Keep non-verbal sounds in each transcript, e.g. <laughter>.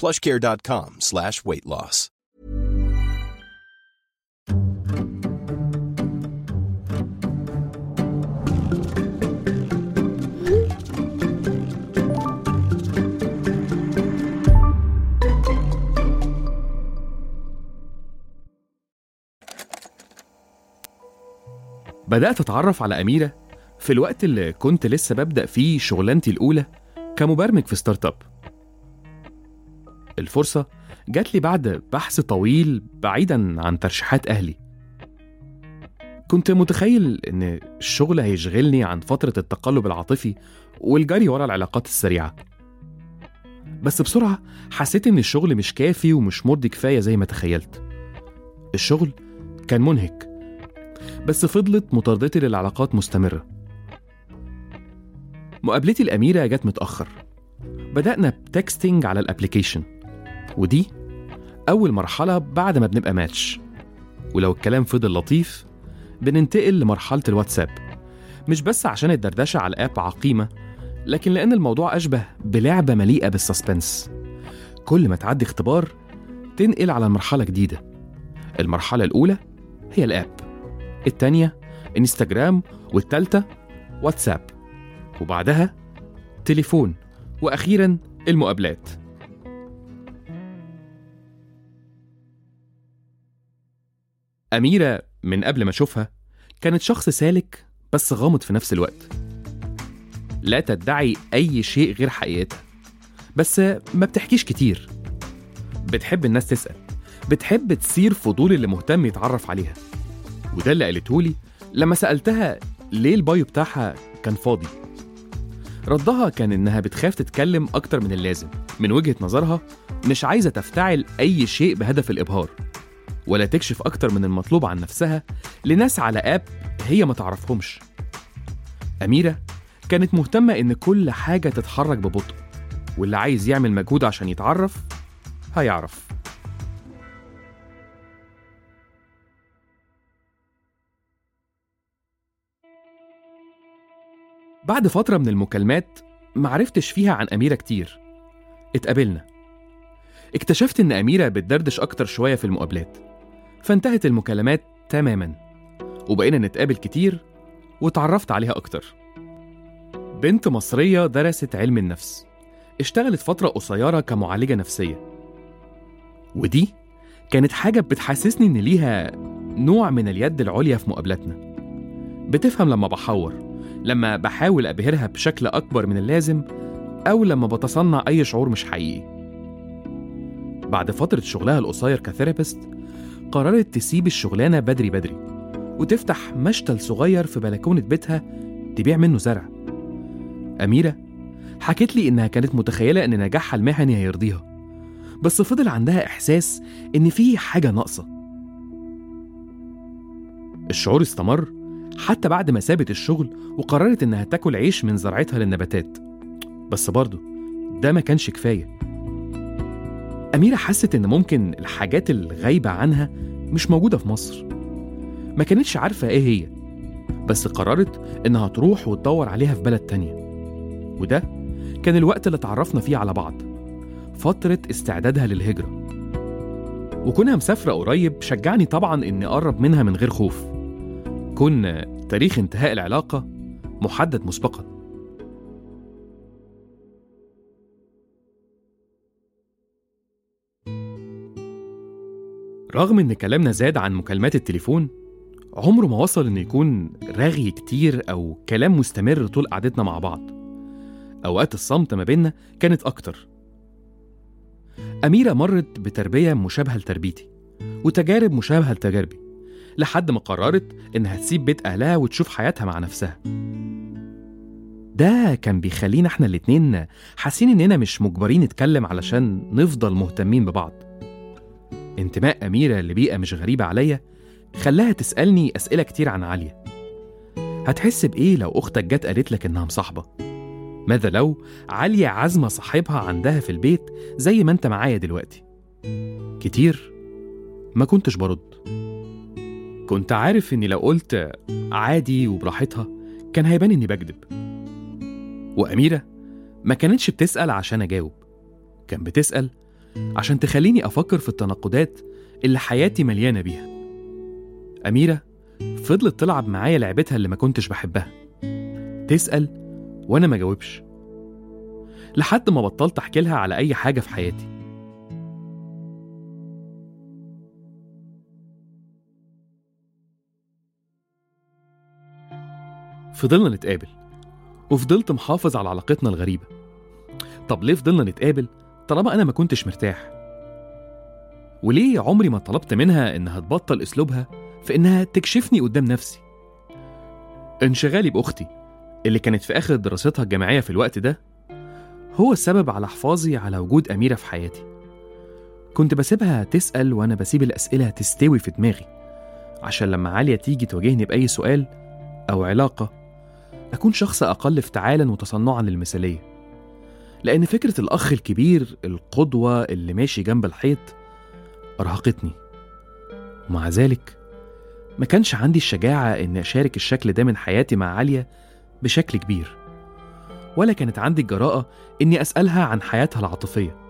plushcare.com slash weight loss. بدأت أتعرف على أميرة في الوقت اللي كنت لسه ببدأ فيه شغلانتي الأولى كمبرمج في startup الفرصة جات لي بعد بحث طويل بعيدا عن ترشيحات أهلي. كنت متخيل إن الشغل هيشغلني عن فترة التقلب العاطفي والجري ورا العلاقات السريعة. بس بسرعة حسيت إن الشغل مش كافي ومش مرضي كفاية زي ما تخيلت. الشغل كان منهك بس فضلت مطاردتي للعلاقات مستمرة. مقابلتي لأميرة جت متأخر. بدأنا ب texting على ال application. ودي أول مرحلة بعد ما بنبقى ماتش. ولو الكلام فضل لطيف بننتقل لمرحلة الواتساب. مش بس عشان الدردشة على ال app عقيمة لكن لأن الموضوع أشبه بلعبة مليئة بال suspense. كل ما تعدي اختبار تنقل على مرحلة جديدة. المرحلة الأولى هي الآب. التانية إنستجرام والتالتة واتساب. وبعدها تليفون وأخيرا المقابلات. أميرة من قبل ما أشوفها كانت شخص سالك بس غامض في نفس الوقت. لا تدعي أي شيء غير حقيقتها. بس ما بتحكيش كتير. بتحب الناس تسأل. بتحب تثير فضول اللي مهتم يتعرف عليها. وده اللي قالتهولي لما سألتها ليه البايو بتاعها كان فاضي. ردها كان إنها بتخاف تتكلم أكتر من اللازم. من وجهة نظرها مش عايزة تفتعل أي شيء بهدف الإبهار. ولا تكشف أكتر من المطلوب عن نفسها لناس على آب هي ما تعرفهمش. أميرة كانت مهتمة إن كل حاجة تتحرك ببطء واللي عايز يعمل مجهود عشان يتعرف هيعرف. بعد فترة من المكالمات معرفتش فيها عن أميرة كتير. اتقابلنا. اكتشفت إن أميرة بتدردش أكتر شوية في المقابلات. فانتهت المكالمات تماما. وبقينا نتقابل كتير واتعرفت عليها أكتر. بنت مصرية درست علم النفس. اشتغلت فترة قصيرة كمعالجة نفسية. ودي كانت حاجة بتحسسني إن ليها نوع من اليد العليا في مقابلاتنا. بتفهم لما بحور لما بحاول أبهرها بشكل أكبر من اللازم أو لما بتصنع أي شعور مش حقيقي. بعد فترة شغلها القصير كثيرابيست قررت تسيب الشغلانة بدري بدري وتفتح مشتل صغير في بلكونة بيتها تبيع منه زرع. أميرة حكت لي إنها كانت متخيلة إن نجاحها المهني هيرضيها بس فضل عندها إحساس إن في حاجة ناقصة. الشعور استمر حتى بعد ما سابت الشغل وقررت إنها تاكل عيش من زرعتها للنباتات بس برضه ده ما كانش كفاية. أميرة حست إن ممكن الحاجات الغايبة عنها مش موجودة في مصر. ما كانتش عارفة إيه هي بس قررت إنها تروح وتدور عليها في بلد تانية. وده كان الوقت اللي اتعرفنا فيه على بعض فترة استعدادها للهجرة. وكونها مسافرة قريب شجعني طبعا إني أقرب منها من غير خوف. كون تاريخ انتهاء العلاقة محدد مسبقا. رغم إن كلامنا زاد عن مكالمات التليفون عمره ما وصل إنه يكون رغي كتير أو كلام مستمر طول قعدتنا مع بعض. أوقات الصمت ما بيننا كانت أكتر. أميرة مرت بتربية مشابهة لتربيتي وتجارب مشابهة لتجاربي لحد ما قررت إنها تسيب بيت أهلها وتشوف حياتها مع نفسها. ده كان بيخلينا إحنا الاتنين حاسين إننا مش مجبرين نتكلم علشان نفضل مهتمين ببعض. انتماء أميرة لبيئة مش غريبة عليا خلاها تسألني أسئلة كتير عن عالية هتحس بإيه لو أختك جت قالت لك إنها مصاحبة؟ ماذا لو عالية عازمة صاحبها عندها في البيت زي ما أنت معايا دلوقتي؟ كتير ما كنتش برد كنت عارف إني لو قلت عادي وبراحتها كان هيبان إني بكذب وأميرة ما كانتش بتسأل عشان أجاوب كان بتسأل عشان تخليني أفكر في التناقضات اللي حياتي مليانة بيها. أميرة فضلت تلعب معايا لعبتها اللي ما كنتش بحبها. تسأل وأنا ما جاوبش. لحد ما بطلت أحكي لها على أي حاجة في حياتي. فضلنا نتقابل وفضلت محافظ على علاقتنا الغريبة. طب ليه فضلنا نتقابل طالما أنا ما كنتش مرتاح. وليه عمري ما طلبت منها إنها تبطل أسلوبها في إنها تكشفني قدام نفسي؟ انشغالي بأختي اللي كانت في آخر دراستها الجامعية في الوقت ده هو السبب على حفاظي على وجود أميرة في حياتي. كنت بسيبها تسأل وأنا بسيب الأسئلة تستوي في دماغي عشان لما عالية تيجي تواجهني بأي سؤال أو علاقة أكون شخص أقل افتعالا وتصنعا للمثالية. لأن فكرة الأخ الكبير القدوة اللي ماشي جنب الحيط أرهقتني ومع ذلك ما كانش عندي الشجاعة إن أشارك الشكل ده من حياتي مع عالية بشكل كبير ولا كانت عندي الجراءة إني أسألها عن حياتها العاطفية.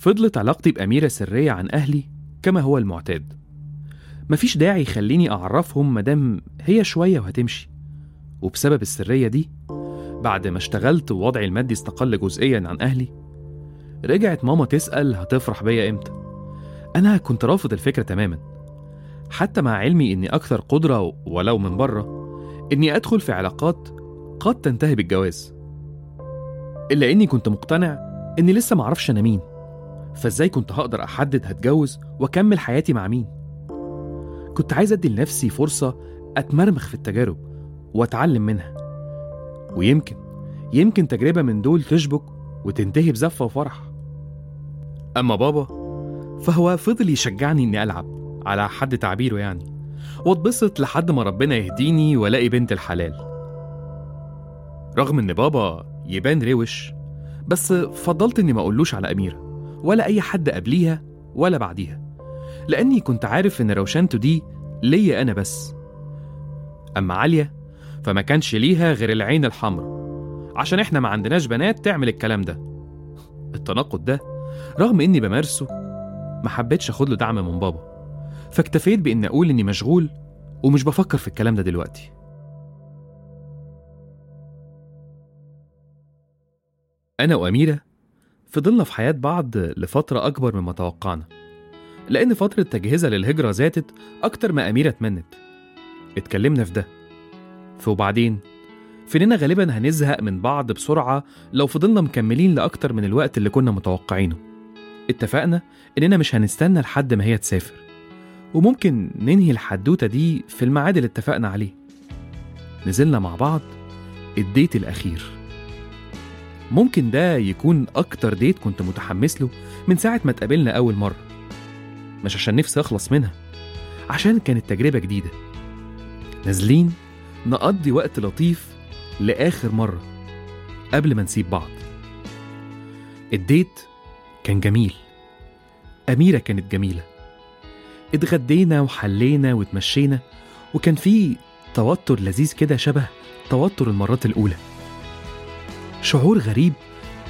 فضلت علاقتي بأميرة سرية عن أهلي كما هو المعتاد. مفيش داعي يخليني أعرفهم مدام هي شوية وهتمشي. وبسبب السرية دي بعد ما اشتغلت ووضعي المادي استقل جزئيا عن أهلي رجعت ماما تسأل هتفرح بيا إمتى. أنا كنت رافض الفكرة تماما حتى مع علمي إني أكثر قدرة ولو من بره إني أدخل في علاقات قد تنتهي بالجواز. إلا إني كنت مقتنع إني لسه معرفش أنا مين. فازاي كنت هقدر أحدد هتجوز وأكمل حياتي مع مين؟ كنت عايز أدي لنفسي فرصة اتمرمخ في التجارب وأتعلم منها. ويمكن يمكن تجربة من دول تشبك وتنتهي بزفة وفرح. أما بابا فهو فضل يشجعني إني ألعب على حد تعبيره يعني واتبسط لحد ما ربنا يهديني وألاقي بنت الحلال. رغم إن بابا يبان روش بس فضلت إني ما أقولوش على أميرة. ولا أي حد قبليها ولا بعديها. لأني كنت عارف إن روشانته دي ليا أنا بس. أما عالية فما كانش ليها غير العين الحمراء. عشان إحنا ما عندناش بنات تعمل الكلام ده. التناقض ده رغم إني بمارسه ما حبيتش أخد له دعم من بابا. فاكتفيت بإني أقول إني مشغول ومش بفكر في الكلام ده دلوقتي. أنا وأميرة فضلنا في حياة بعض لفترة أكبر مما توقعنا لأن فترة تجهيزها للهجرة زادت أكتر ما أميرة اتمنت اتكلمنا في ده. وبعدين فإننا غالبا هنزهق من بعض بسرعة لو فضلنا مكملين لأكتر من الوقت اللي كنا متوقعينه. اتفقنا إننا مش هنستنى لحد ما هي تسافر وممكن ننهي الحدوتة دي في الميعاد اللي اتفقنا عليه. نزلنا مع بعض الديت الأخير. ممكن ده يكون أكتر ديت كنت متحمس له من ساعة ما اتقابلنا أول مرة. مش عشان نفسي أخلص منها عشان كانت تجربة جديدة. نازلين نقضي وقت لطيف لآخر مرة قبل ما نسيب بعض. الديت كان جميل. أميرة كانت جميلة. اتغدينا وحلينا واتمشينا وكان في توتر لذيذ كده شبه توتر المرات الأولى. شعور غريب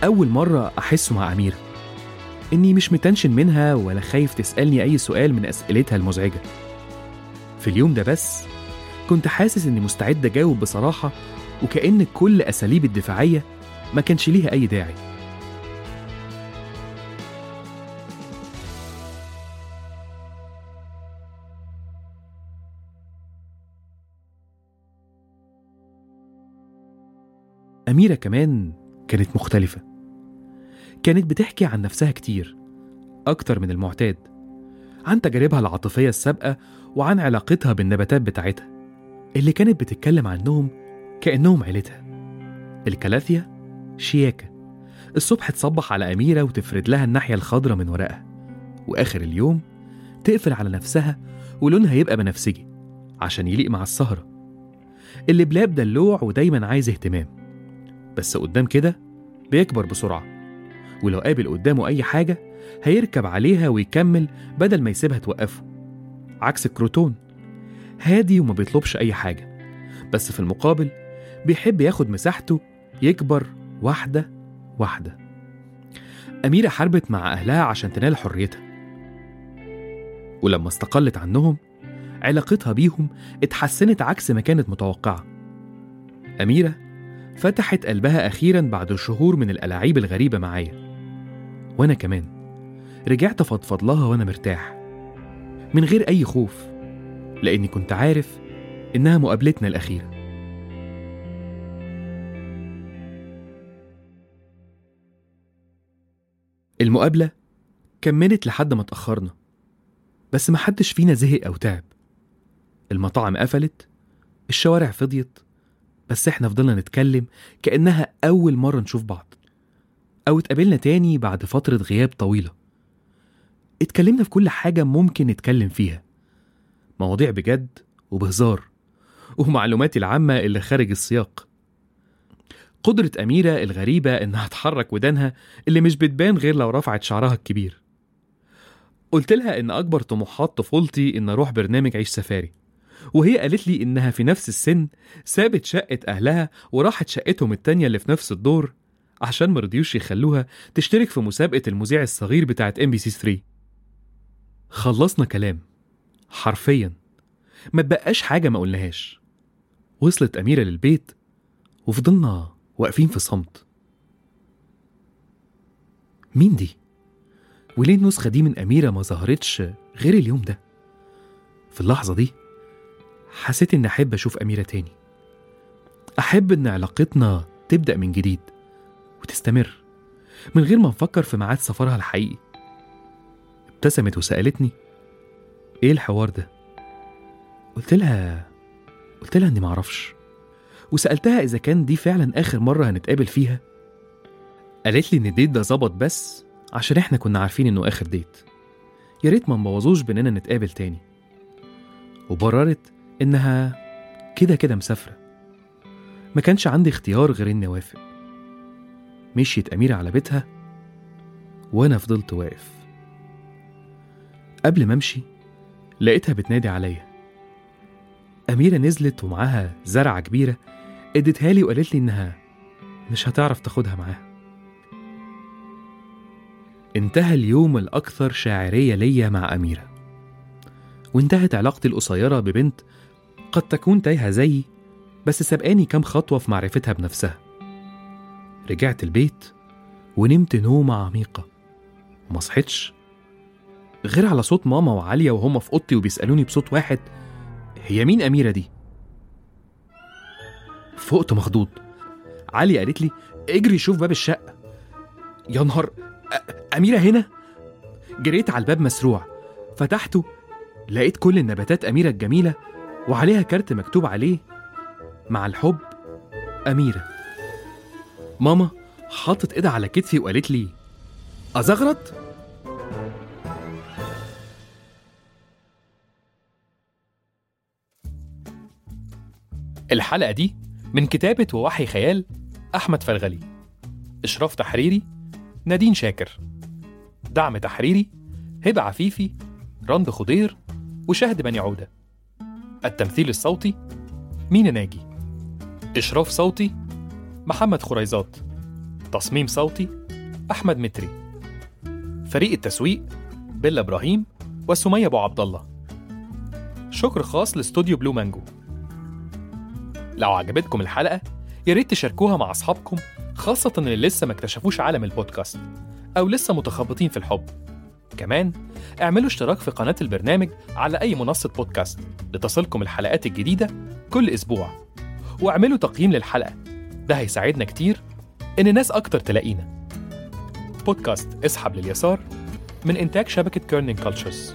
أول مرة أحسه مع أميرة. إني مش متنشن منها ولا خايف تسألني أي سؤال من أسئلتها المزعجة. في اليوم ده بس كنت حاسس إني مستعد أجاوب بصراحة وكأن كل أساليب الدفاعية ما كانش ليها أي داعي. أميرة كمان كانت مختلفة. كانت بتحكي عن نفسها كتير أكتر من المعتاد عن تجاربها العاطفية السابقة وعن علاقتها بالنباتات بتاعتها اللي كانت بتتكلم عنهم كأنهم عيلتها. الكلاثيا شياكة الصبح تصبح على أميرة وتفرد لها الناحية الخضراء من ورقها وآخر اليوم تقفل على نفسها ولونها يبقى بنفسجي عشان يليق مع السهرة اللي بلاب دلوع ودايما عايز اهتمام. بس قدام كده بيكبر بسرعة ولو قابل قدامه أي حاجة هيركب عليها ويكمل بدل ما يسيبها توقفه. عكس الكروتون هادي وما بيطلبش أي حاجة بس في المقابل بيحب ياخد مساحته يكبر واحدة واحدة. أميرة حاربت مع أهلها عشان تنال حريتها ولما استقلت عنهم علاقتها بيهم اتحسنت عكس ما كانت متوقعة. أميرة فتحت قلبها أخيرا بعد شهور من الألاعيب الغريبة معايا. وأنا كمان. رجعت فضفض لها وأنا مرتاح. من غير أي خوف. لأني كنت عارف إنها مقابلتنا الأخيرة. المقابلة كملت لحد ما اتأخرنا. بس محدش فينا زهق أو تعب. المطاعم قفلت. الشوارع فضيت. بس إحنا فضلنا نتكلم كأنها أول مرة نشوف بعض أو اتقابلنا تاني بعد فترة غياب طويلة. اتكلمنا في كل حاجة ممكن نتكلم فيها. مواضيع بجد وبهزار ومعلوماتي العامة اللي خارج السياق. قدرة أميرة الغريبة إنها <laughs> تحرك ودانها اللي مش بتبان غير لو رفعت شعرها الكبير. قلت لها إن أكبر طموحات طفولتي إن أروح برنامج عيش سفاري. وهي قالت لي إنها في نفس السن سابت شقة أهلها وراحت شقتهم التانية اللي في نفس الدور عشان مرضيوش يخلوها تشترك في مسابقة المذيع الصغير بتاعت ام بي سي 3 خلصنا كلام. حرفيا. ما تبقاش حاجة ما قلناهاش. وصلت أميرة للبيت وفضلنا واقفين في صمت. مين دي؟ وليه النسخة دي من أميرة ما ظهرتش غير اليوم ده؟ في اللحظة دي حسيت إني أحب أشوف أميرة تاني. أحب إن علاقتنا تبدأ من جديد وتستمر من غير ما نفكر في ميعاد سفرها الحقيقي. ابتسمت وسألتني إيه الحوار ده؟ قلت لها قلت لها إني معرفش. وسألتها إذا كان دي فعلا آخر مرة هنتقابل فيها. قالت لي إن الديت ده ظبط بس عشان إحنا كنا عارفين إنه آخر ديت. يا ريت ما نبوظوش بإننا نتقابل تاني. وبررت إنها كده كده مسافرة. ما كانش عندي اختيار غير إني أوافق. مشيت أميرة على بيتها وأنا فضلت واقف. قبل ما أمشي لقيتها بتنادي عليا. أميرة نزلت ومعاها زرعة كبيرة اديتها لي وقالت لي إنها مش هتعرف تاخدها معاها. انتهى اليوم الأكثر شاعرية ليا مع أميرة. وانتهت علاقتي القصيرة ببنت قد تكون تايهة زيي بس سبقاني كام خطوة في معرفتها بنفسها. رجعت البيت ونمت نومة عميقة. وما صحيتش. غير على صوت ماما وعالية وهما في أوضتي وبيسألوني بصوت واحد هي مين أميرة دي؟ فقت مخضوض. علي قالت لي اجري شوف باب الشقة. يا نهار أميرة هنا؟ جريت على الباب مسروع. فتحته لقيت كل النباتات أميرة الجميلة وعليها كارت مكتوب عليه مع الحب أميرة ماما حاطت إيدها على كتفي وقالت لي أزغرط؟ الحلقة دي من كتابة ووحي خيال أحمد فرغلي إشراف تحريري نادين شاكر دعم تحريري هبة عفيفي رند خضير وشهد بني عودة التمثيل الصوتي مينا ناجي؟ إشراف صوتي محمد خريزات. تصميم صوتي أحمد متري. فريق التسويق بيلا إبراهيم وسمية أبو عبد الله. شكر خاص لاستوديو بلو مانجو. لو عجبتكم الحلقة يا ريت تشاركوها مع أصحابكم خاصة اللي لسه ما اكتشفوش عالم البودكاست أو لسه متخبطين في الحب. كمان اعملوا اشتراك في قناة البرنامج على أي منصة بودكاست لتصلكم الحلقات الجديدة كل أسبوع. واعملوا تقييم للحلقة. ده هيساعدنا كتير إن ناس أكتر تلاقينا. بودكاست اسحب لليسار من إنتاج شبكة كيرنينج كولتشرز